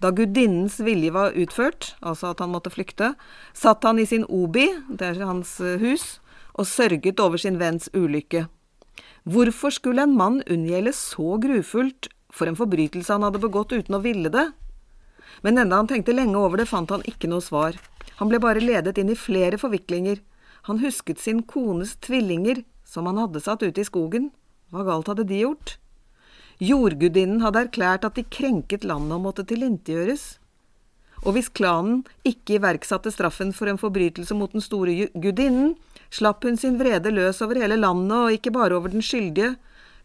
Da gudinnens vilje var utført, altså at han måtte flykte, satt han i sin obi, det er hans eh, hus, og sørget over sin venns ulykke. Hvorfor skulle en mann unngjelde så grufullt for en forbrytelse han hadde begått uten å ville det? Men enda han tenkte lenge over det, fant han ikke noe svar. Han ble bare ledet inn i flere forviklinger. Han husket sin kones tvillinger, som han hadde satt ute i skogen. Hva galt hadde de gjort? Jordgudinnen hadde erklært at de krenket landet og måtte tilintetgjøres. Og hvis klanen ikke iverksatte straffen for en forbrytelse mot den store gudinnen, slapp hun sin vrede løs over hele landet og ikke bare over den skyldige.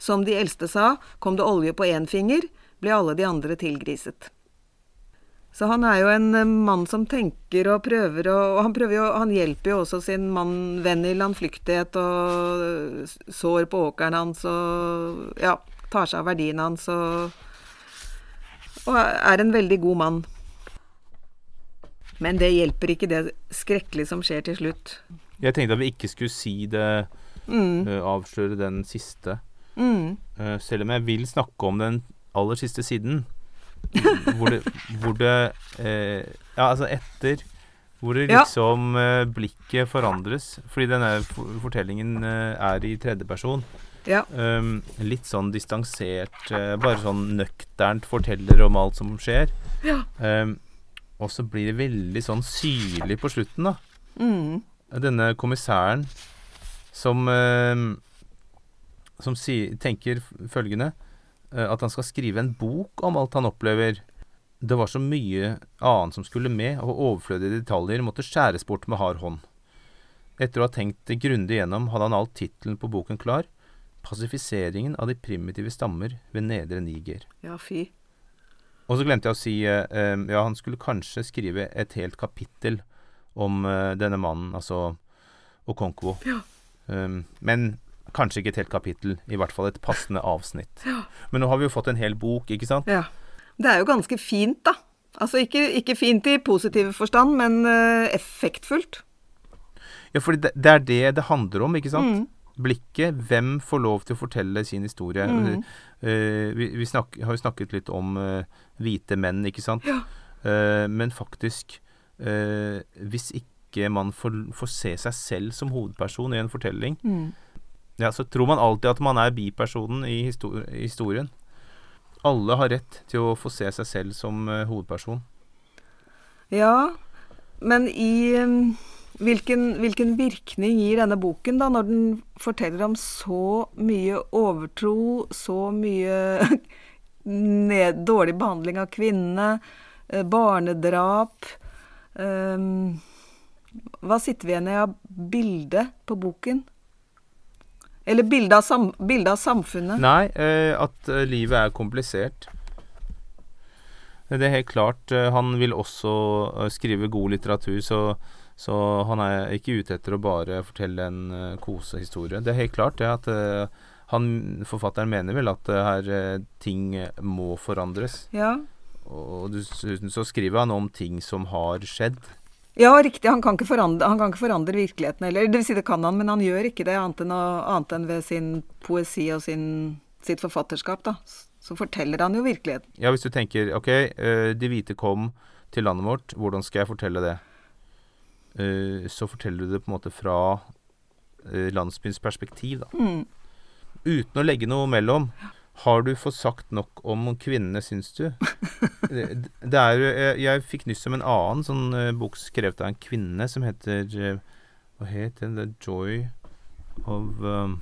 Som de eldste sa, kom det olje på én finger, ble alle de andre tilgriset. Så han er jo en eh, mann som tenker og prøver, og, han, prøver jo, han hjelper jo også sin mann, venn i landflyktighet og eh, sår på åkeren hans og ja, tar seg av verdiene hans og, og er en veldig god mann. Men det hjelper ikke det skrekkelige som skjer til slutt. Jeg tenkte at vi ikke skulle si det, eh, avsløre den siste. Mm. Uh, selv om jeg vil snakke om den aller siste siden. hvor det, hvor det eh, Ja, altså etter Hvor det liksom eh, blikket forandres. Fordi denne fortellingen er i tredjeperson. Ja. Um, litt sånn distansert, bare sånn nøkternt forteller om alt som skjer. Ja. Um, og så blir det veldig sånn syrlig på slutten, da. Mm. Denne kommissæren som eh, Som si, tenker følgende eh, At han skal skrive en bok om alt han opplever. Det var så mye annet som skulle med, og overflødige detaljer måtte skjæres bort med hard hånd. Etter å ha tenkt det grundig gjennom, hadde han alt tittelen på boken klar. 'Pasifiseringen av de primitive stammer ved Nedre Niger'. Ja, fy. Og så glemte jeg å si eh, Ja, han skulle kanskje skrive et helt kapittel om eh, denne mannen, altså Okonkwo. Um, men kanskje ikke et helt kapittel. I hvert fall et passende avsnitt. Men nå har vi jo fått en hel bok, ikke sant? Ja. Det er jo ganske fint, da. Altså ikke, ikke fint i positiv forstand, men uh, effektfullt. Ja, for det, det er det det handler om, ikke sant? Blikket. Hvem får lov til å fortelle sin historie? Eh, vi vi snak, har jo snakket litt om uh, hvite menn, ikke sant? Eh, men faktisk eh, Hvis ikke man får, får se seg selv som hovedperson i en fortelling, Mm. ja, så tror man alltid at man er bipersonen i histor historien. Alle har rett til å få se seg selv som eh, hovedperson. Ja, men i um, hvilken, hvilken virkning gir denne boken, da, når den forteller om så mye overtro, så mye ned, dårlig behandling av kvinnene, eh, barnedrap Hva sitter vi igjen med av bilde på boken? Eller bilde av, sam, av samfunnet? Nei, eh, at eh, livet er komplisert. Det er helt klart. eh, han vil også skrive god litteratur, så, så han er ikke ute etter å bare fortelle en eh, kosehistorie. Det er helt klart det at han, forfatteren mener vel at her ting må forandres. Ja. Og dessuten så skriver han om ting som har skjedd. Ja, riktig. Han kan, ikke forandre, han kan ikke forandre virkeligheten heller. Det vil si, det kan han, men han gjør ikke det annet enn, å, annet enn ved sin poesi og sin, sitt forfatterskap, da. Så forteller han jo virkeligheten. Ja, hvis du tenker ok, eh, de hvite kom til landet vårt, hvordan skal jeg fortelle det? Eh, så forteller du det på en måte fra eh, landsbyens perspektiv, da. Mm. Uten å legge noe mellom. Har du fått sagt nok om kvinnene, syns du? det, er Jeg, fikk nyss om en annen sånn eh, bok skrevet av en kvinne som heter eh, Hva het den? The Joy of um,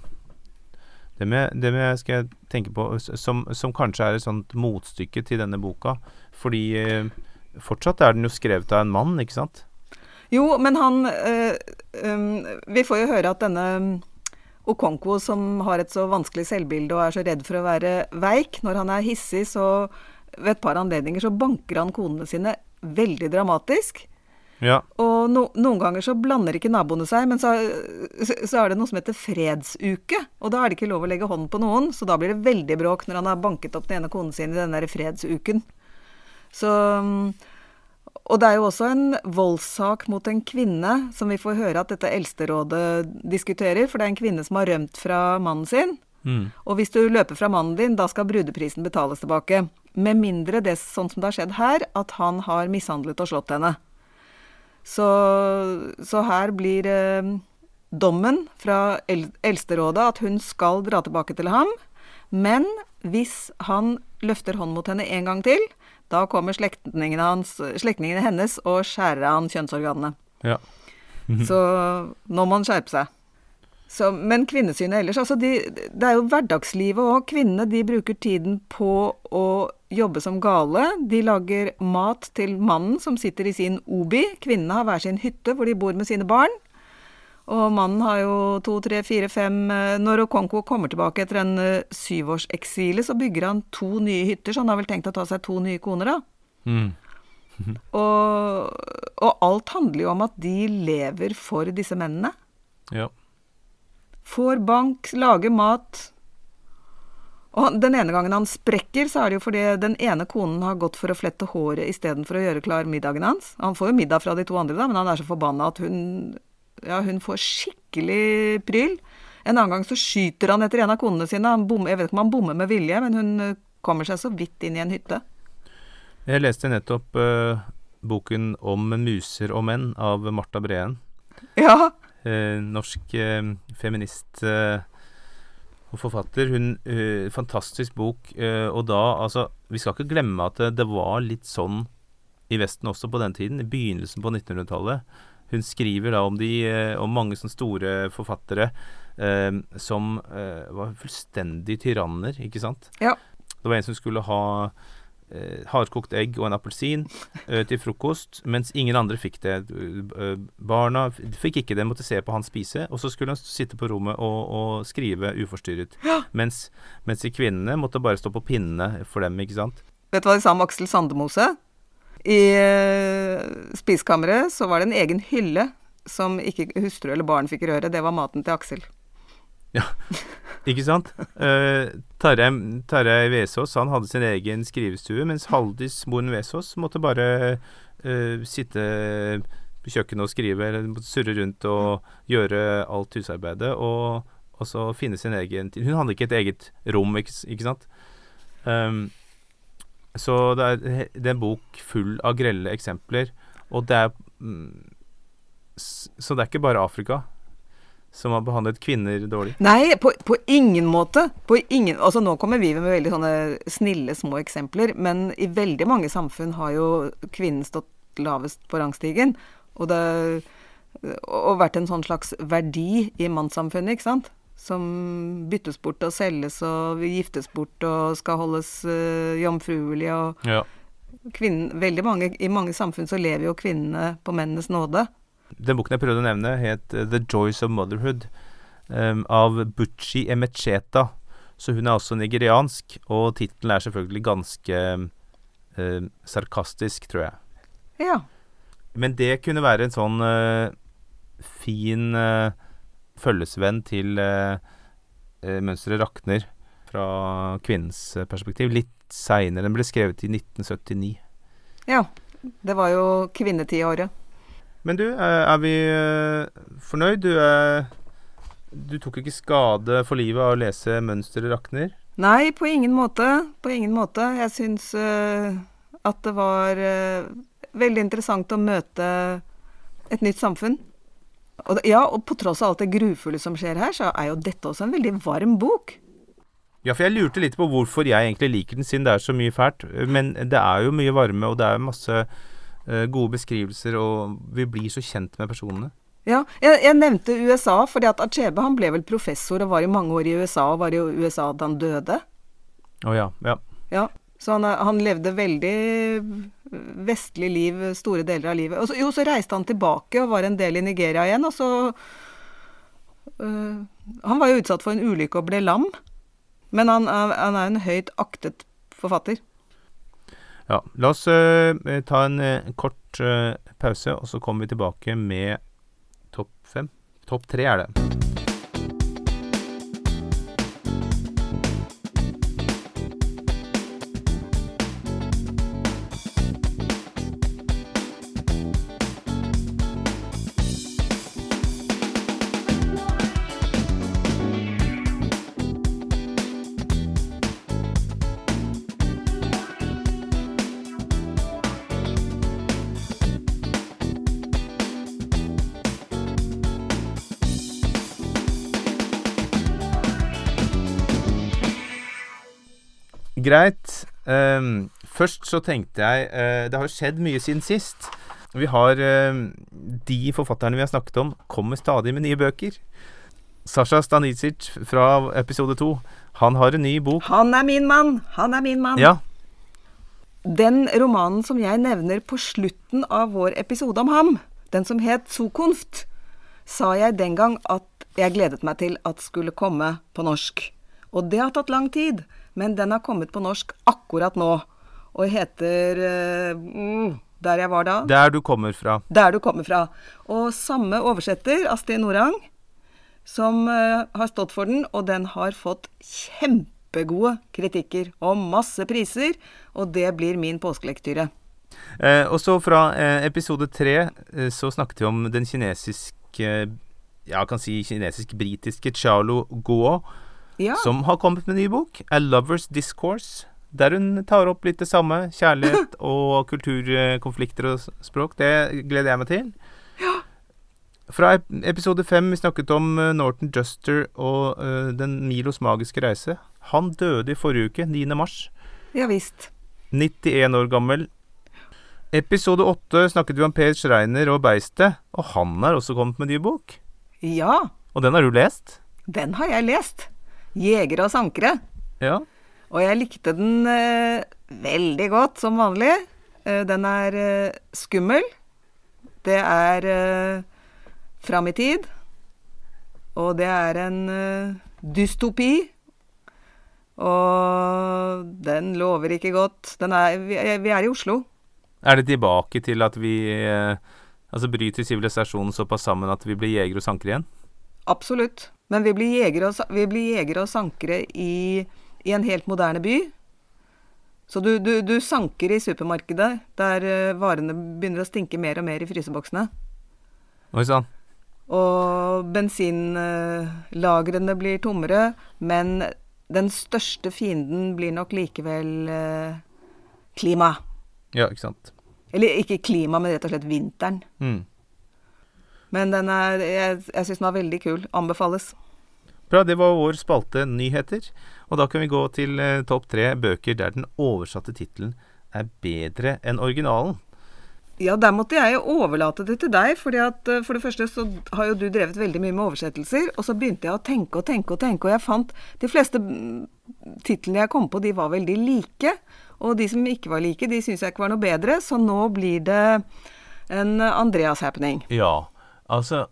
det med, det med skal jeg tenke på som, som kanskje er et sånt motstykke til denne boka. Fordi eh, fortsatt er den jo skrevet av en mann, ikke sant? Jo, men han øh, øh, Vi får jo høre at denne Okonkwo, som har et så vanskelig selvbilde og er så redd for å være veik, når han er hissig, så ved et par anledninger så banker han konene sine veldig dramatisk. Ja. Og no, noen ganger så blander ikke naboene seg, men så, så er det noe som heter fredsuke. Og da er det ikke lov å legge hånden på noen, så da blir det veldig bråk når han har banket opp den ene konen sin i den der fredsuken. Så Og det er jo også en voldssak mot en kvinne, som vi får høre at dette eldsterådet diskuterer, for det er en kvinne som har rømt fra mannen sin. Mm. Og hvis du løper fra mannen din, da skal brudeprisen betales tilbake. Med mindre det, sånn som det har skjedd her, at han har mishandlet og slått henne. Så, så her blir eh, dommen fra el Eldsterådet at hun skal dra tilbake til ham. Men hvis han løfter hånd mot henne en gang til, da kommer slektningene, hennes og skjærer av han kjønnsorganene. Ja. Så nå må han skjerpe seg. Så, men kvinnesynet ellers, altså de, det er jo hverdagslivet òg. Kvinnene de bruker tiden på å jobbe som gale. De lager mat til mannen som sitter i sin obi. Kvinnene har hver sin hytte hvor de bor med sine barn. Og mannen har jo to, tre, fire, fem eh, Når Okonko kommer tilbake etter en uh, syvårseksile, så bygger han to nye hytter, så han har vel tenkt å ta seg to nye koner, da. Mm. Og, og alt handler jo om at de lever for disse mennene. ja. Får bank, lager mat. Og den ene gangen han sprekker, så er det jo fordi den ene konen har gått for å flette håret istedenfor å gjøre klar middagen hans. Han får jo middag fra de to andre, da, men han er så forbanna at hun, ja, hun får skikkelig pryl. En annen gang så skyter han etter en av konene sine. Han bom, jeg vet ikke om han bommer med vilje, men hun eh, kommer seg så vidt inn i en hytte. Jeg leste nettopp uh, boken om muser og menn av Marta Breen. Ja, Uh, norsk uh, feminist og forfatter. Hun Fantastisk bok. Og da, altså Vi skal ikke glemme at det, det var litt sånn i Vesten også på den tiden. I begynnelsen på 1900-tallet. Hun skriver da om, de, eh, om mange sånne store forfattere eh, som eh, var fullstendig tyranner, ikke sant? Ja. Det var en som skulle ha hardkokt egg og en appelsin til frokost, mens ingen andre fikk det. Barna fikk ikke det, måtte se på han spise, og så skulle han sitte på rommet og, og skrive uforstyrret. Mens, mens de kvinnene måtte bare stå på pinnene for dem, ikke sant. Vet du hva de sa om Aksel Sandemose? I eh, spisekammeret så var det en egen hylle som ikke hustru eller barn fikk røre. Det var maten til Aksel. Ja, Ikke sant? Uh, Tarjei Vesaas han hadde sin egen skrivestue, mens Haldis moren Vesaas måtte bare uh, sitte på kjøkkenet og skrive, eller surre rundt og gjøre alt husarbeidet, og, og så finne sin egen. Hun hadde ikke et eget rom, ikke, ikke sant? Um, Så det er, det er en bok full av grelle eksempler, og det er mm, Så det er ikke bare Afrika som har behandlet kvinner dårlig. Nei, på, på ingen måte. På ingen, altså Nå kommer vi med veldig sånne snille, små eksempler, men i veldig mange samfunn har jo kvinnen stått lavest på rangstigen. Og, det, og vært en sånn slags verdi i mannssamfunnet, ikke sant? Som byttes bort og selges og giftes bort og skal holdes uh, jomfruelig og Ja. kvinnen, veldig mange, I mange samfunn så lever jo kvinnene på mennenes nåde. Den boken jeg prøvde å nevne, het eh, The Joys of Motherhood, um, av Buchi Emecheta. Så hun er også nigeriansk, og tittelen er selvfølgelig ganske eh, sarkastisk, tror jeg. Ja. Men det kunne være en sånn uh, fin eh, følgesvenn til eh, Mønsteret rakner fra kvinnens eh, perspektiv. Litt seinere. Den ble skrevet i 1979. ja. Det var jo kvinnetiåret. Men du, eh, er vi eh, fornøyd? Du, er, du tok ikke skade for livet av å lese 'Mønsteret rakner'? Nei, på ingen måte. På ingen måte. Jeg syns eh, at det var eh, veldig interessant å møte et nytt samfunn. Og ja, og på tross av alt det grufulle som skjer her, så er jo dette også en veldig varm bok. Ja, for jeg lurte litt på hvorfor jeg egentlig liker den, siden det er så mye fælt. Men det er jo mye varme, og det er masse eh, gode beskrivelser, og vi blir så kjent med personene. Ja, jeg, jeg nevnte USA, fordi at Achebe han ble vel professor og var i mange år i USA, og var i USA da han døde. Å ja. Ja. Ja, så han, er- han levde veldig vestlig liv store deler av livet. Så, jo, så reiste han tilbake og var en del i Nigeria igjen, og så øh, Han var jo utsatt for en ulykke og ble lam, men han, han er en høyt aktet forfatter. ja. La oss øh, ta en øh, kort eh, pause, og så kommer vi tilbake med topp fem. Topp tre er det. Greit. Um, først så tenkte jeg uh, Det har jo skjedd mye siden sist. Vi har uh, De forfatterne vi har snakket om, kommer stadig med nye bøker. Sasha Stanisic fra episode to, han har en ny bok. Han er min mann! Han er min mann! Ja, Den romanen som jeg nevner på slutten av vår episode om ham, den som het Zukunft, sa jeg den gang at jeg gledet meg til at skulle komme på norsk. Og det har tatt lang tid, men den har kommet på norsk akkurat nå. Og heter mm, Der jeg var da. der du kommer fra. Der du kommer fra. Og samme oversetter, Astrid Norang, som uh, har stått for den, og den har fått kjempegode kritikker og masse priser, og det blir min påskelektyre. Eh, og så fra eh, episode tre eh, så snakket vi om den kinesiske Ja, kan si kinesisk-britiske Charlo Guo, Ja, som har kommet med en ny bok, A Lover's Discourse. Der hun tar opp litt det samme. Kjærlighet og kulturkonflikter og språk. Det gleder jeg meg til. Fra episode fem vi snakket om eh, Norton Juster og uh, Den Milos magiske reise. Han døde i forrige uke, 9. mars. ja visst. 91 år gammel. Episode 8 snakket vi om Per Schreiner og Beistet, og han har også kommet med ny bok. Ja, Og den har du lest? den har jeg lest. 'Jegere og sankere'. Ja. Og jeg likte den eh, veldig godt, som vanlig. Eh, den er eh, skummel. Det er eh, fram i tid. Og det er en eh, dystopi. Og den lover ikke godt. Den er, vi, er- vi er i Oslo. Er det tilbake til at vi eh, altså bryter sivilisasjonen såpass sammen at vi blir jegere og sankere igjen? Absolutt. Men vi blir jegere og, vi blir jegere og sankere i, i en helt moderne by. Så du, du, du sanker i supermarkedet, der eh, varene begynner å stinke mer og mer i fryseboksene. Oi sann. Og bensinlagrene blir tommere, men den største fienden blir nok likevel eh, klima. Ja, ikke sant. Eller ikke klima, men rett og slett vinteren. Mm. Men den er, jeg, jeg syns den var veldig kul. Anbefales. Bra, det var vår spalte Nyheter. Og da kan vi gå til eh, topp tre bøker der den oversatte tittelen er bedre enn originalen. Ja, der måtte jeg jo overlate det til deg, fordi at eh, for det første så har jo du drevet veldig mye med oversettelser, og så begynte jeg å tenke og tenke og tenke, og jeg fant de fleste mm, titlene jeg kom på, de var veldig like. Og de som ikke var like, de syns jeg ikke var noe bedre, så nå blir det en Andreas-happening. Ja, altså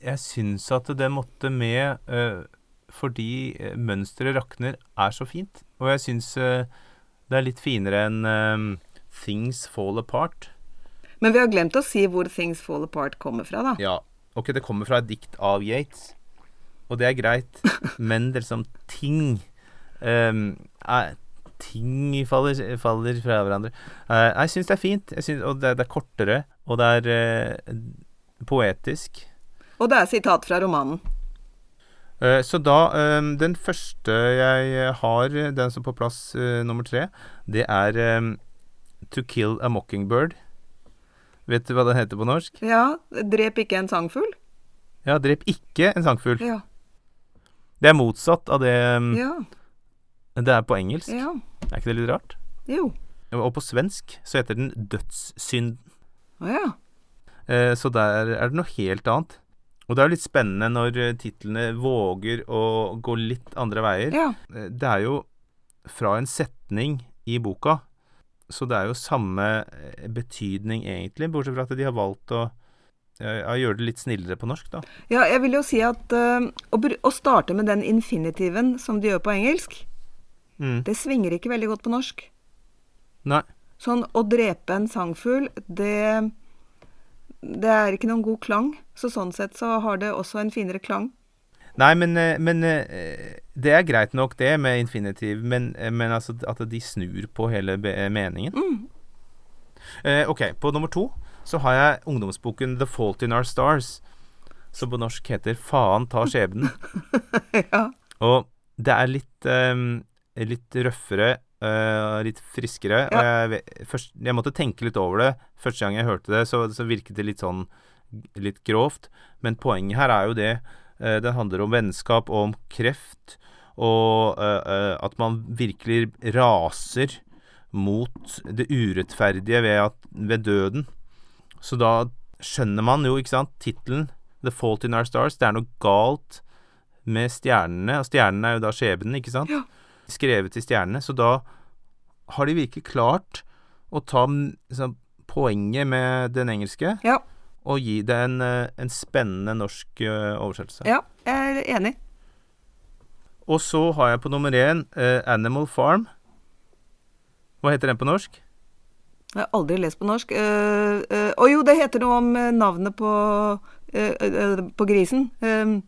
Jeg syns at det måtte med uh, fordi eh, mønsteret rakner er så fint. Og jeg syns uh, det er litt finere enn eh, Things Fall Apart. Men vi har glemt å si hvor Things Fall Apart kommer fra, da. Ja, ok, det kommer fra et dikt av Yates, og det er greit, men det er liksom ting um, er, Ting faller, faller fra hverandre. Jeg syns det er fint, jeg synes, og det, det er kortere, og det er poetisk. Og det er sitat fra romanen. Eh, så da ehm, Den første jeg har, den som er på plass eh, nummer tre, det er To Kill a Mockingbird. Vet du hva den heter på norsk? Ja, drep ikke en sangfugl. Ja, drep ikke en sangfugl. Ja. Det er motsatt av det Ja. det er på engelsk. Ja. Er ikke det litt rart? Jo. Og på svensk så heter den dødssynd. Å ja. Eh, så der er det noe helt annet. Og det er jo litt spennende når eh, titlene våger å gå litt andre veier. Ja. Eh, Det er jo fra en setning i boka, så det er jo samme betydning egentlig, bortsett fra at de har valgt å gjøre det litt snillere på norsk, da. Ja, jeg vil jo si at uh, å, å starte med den infinitiven som de gjør på engelsk, Mm. det svinger ikke veldig godt på norsk. Nei. Sånn å drepe en sangfugl, det det er ikke noen god klang. Så sånn sett så har det også en finere klang. Nei, men, eh, men eh, det er greit nok det med infinitiv, men, eh, men altså at de snur på hele meningen. meningen. Eh, ok, på nummer to så har jeg ungdomsboken The Fault in Our Stars, som på norsk heter Faen ta skjebnen. ja. Og det er litt, eh, litt røffere, eh, litt friskere. Og jeg, først, jeg måtte tenke litt over det. Første gang jeg hørte det, så, så virket det litt sånn litt grovt. Men poenget her er jo det. uh, det handler om vennskap og om kreft. Og uh, at man virkelig raser mot det urettferdige ved, at, ved døden. Så da skjønner man jo, ikke sant, tittelen 'The Fault in Our Stars'. Det er noe galt med stjernene, og stjernene er jo da skjebnen, ikke sant? Ja. Skrevet til stjernene. Så da har de virkelig klart å ta liksom, poenget med den engelske Ja. og gi det en, eh, en spennende norsk eh, oversettelse. ja, jeg er enig. Og så har jeg på nummer én eh, 'Animal Farm'. Hva heter den på norsk? Jeg har aldri lest på norsk. Å uh, uh, oh, jo, det heter noe om eh, navnet på, uh, eh, på grisen. Eh,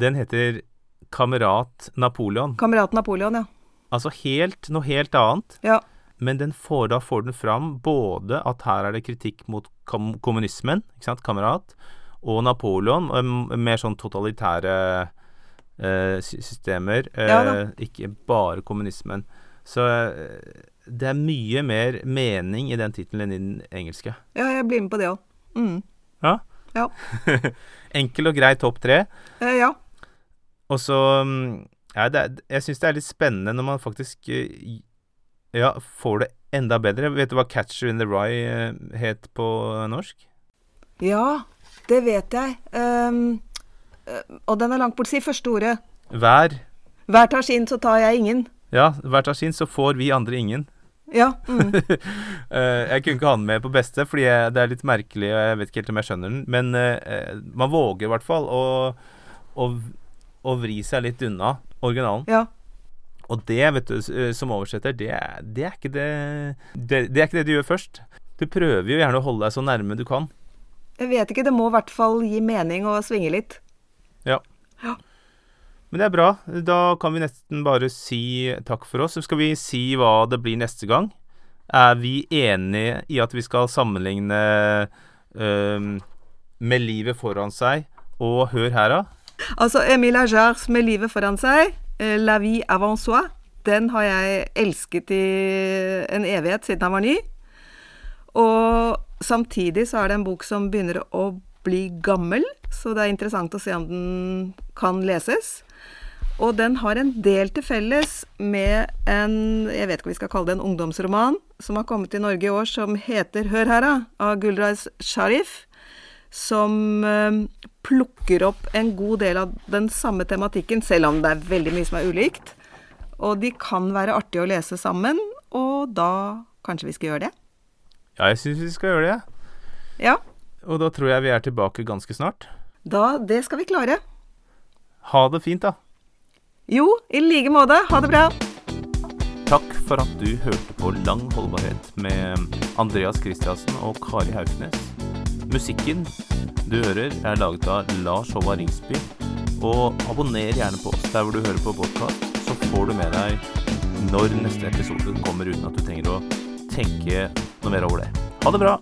Den heter 'Kamerat Napoleon'. Kamerat Napoleon, ja. Altså helt, noe helt annet. Ja. Men den får, da får den fram både at her er det kritikk mot kom kommunismen, ikke sant, kamerat, og Napoleon, mer sånn totalitære eh, systemer, eh, Ja ikke bare kommunismen. Så eh, det er mye mer mening i den tittelen enn i den engelske. ja, jeg blir med på det òg. Mm. Ja? Ja. Enkel og grei topp tre. Eh, ja. Og så mm, ja, er- Jeg syns det er litt spennende når man faktisk eh, ja, får det enda bedre. Vet du hva 'Catcher in the Rye' eh, het på norsk? ja, det vet jeg. Eh, og den er langt borte. Si første ordet. Hver. Hver tar sin, så tar jeg ingen. Ja, hver tar sin, så får vi andre ingen. Ja. Mm. Jeg kunne ikke ha den med på beste, fordi jeg, det er litt merkelig, og jeg vet ikke helt om jeg skjønner den. Men uh, man våger i hvert fall å, å, å vri seg litt unna originalen. ja. Og det, vet du, eh, som oversetter, det, det er ikke det, det Det er ikke det du gjør først. Du prøver jo gjerne å holde deg så nærme du kan. Jeg vet ikke, det må i hvert fall gi mening å svinge litt. Ja. Ja. Men det er bra. Da kan vi nesten bare si takk for oss. Så skal vi si hva det blir neste gang. Er vi enige i at vi skal sammenligne øhm, med livet foran seg og Hør her, da? Altså, Emil Ajars med livet foran seg, eh, La vie avant soi, den har jeg elsket i en evighet siden han var ny. Og samtidig så er det en bok som begynner å bli gammel, så det er interessant å se om den kan leses. Og den har en del til felles med en jeg vet ikke om vi skal kalle det en ungdomsroman som har kommet til Norge i år, som heter Hør her, av Gulrais Sharif. Som eh, plukker opp en god del av den samme tematikken, selv om det er veldig mye som er ulikt. Og de kan være artige å lese sammen, og da kanskje vi skal gjøre det? Ja, jeg syns vi skal gjøre det. Ja. Og da tror jeg vi er tilbake ganske snart. Da Det skal vi klare. Ha det fint, da. Jo, i like måte. Ha det bra. Takk for at du hørte på Lang holdbarhet med Andreas Kristiansen og Kari Hauknes. Musikken du hører, er laget av Lars Håvard Ringsby. Og abonner gjerne på oss der hvor du hører på podkast, så får du med deg når neste episode kommer uten at du trenger å tenke noe mer over det. Ha det bra!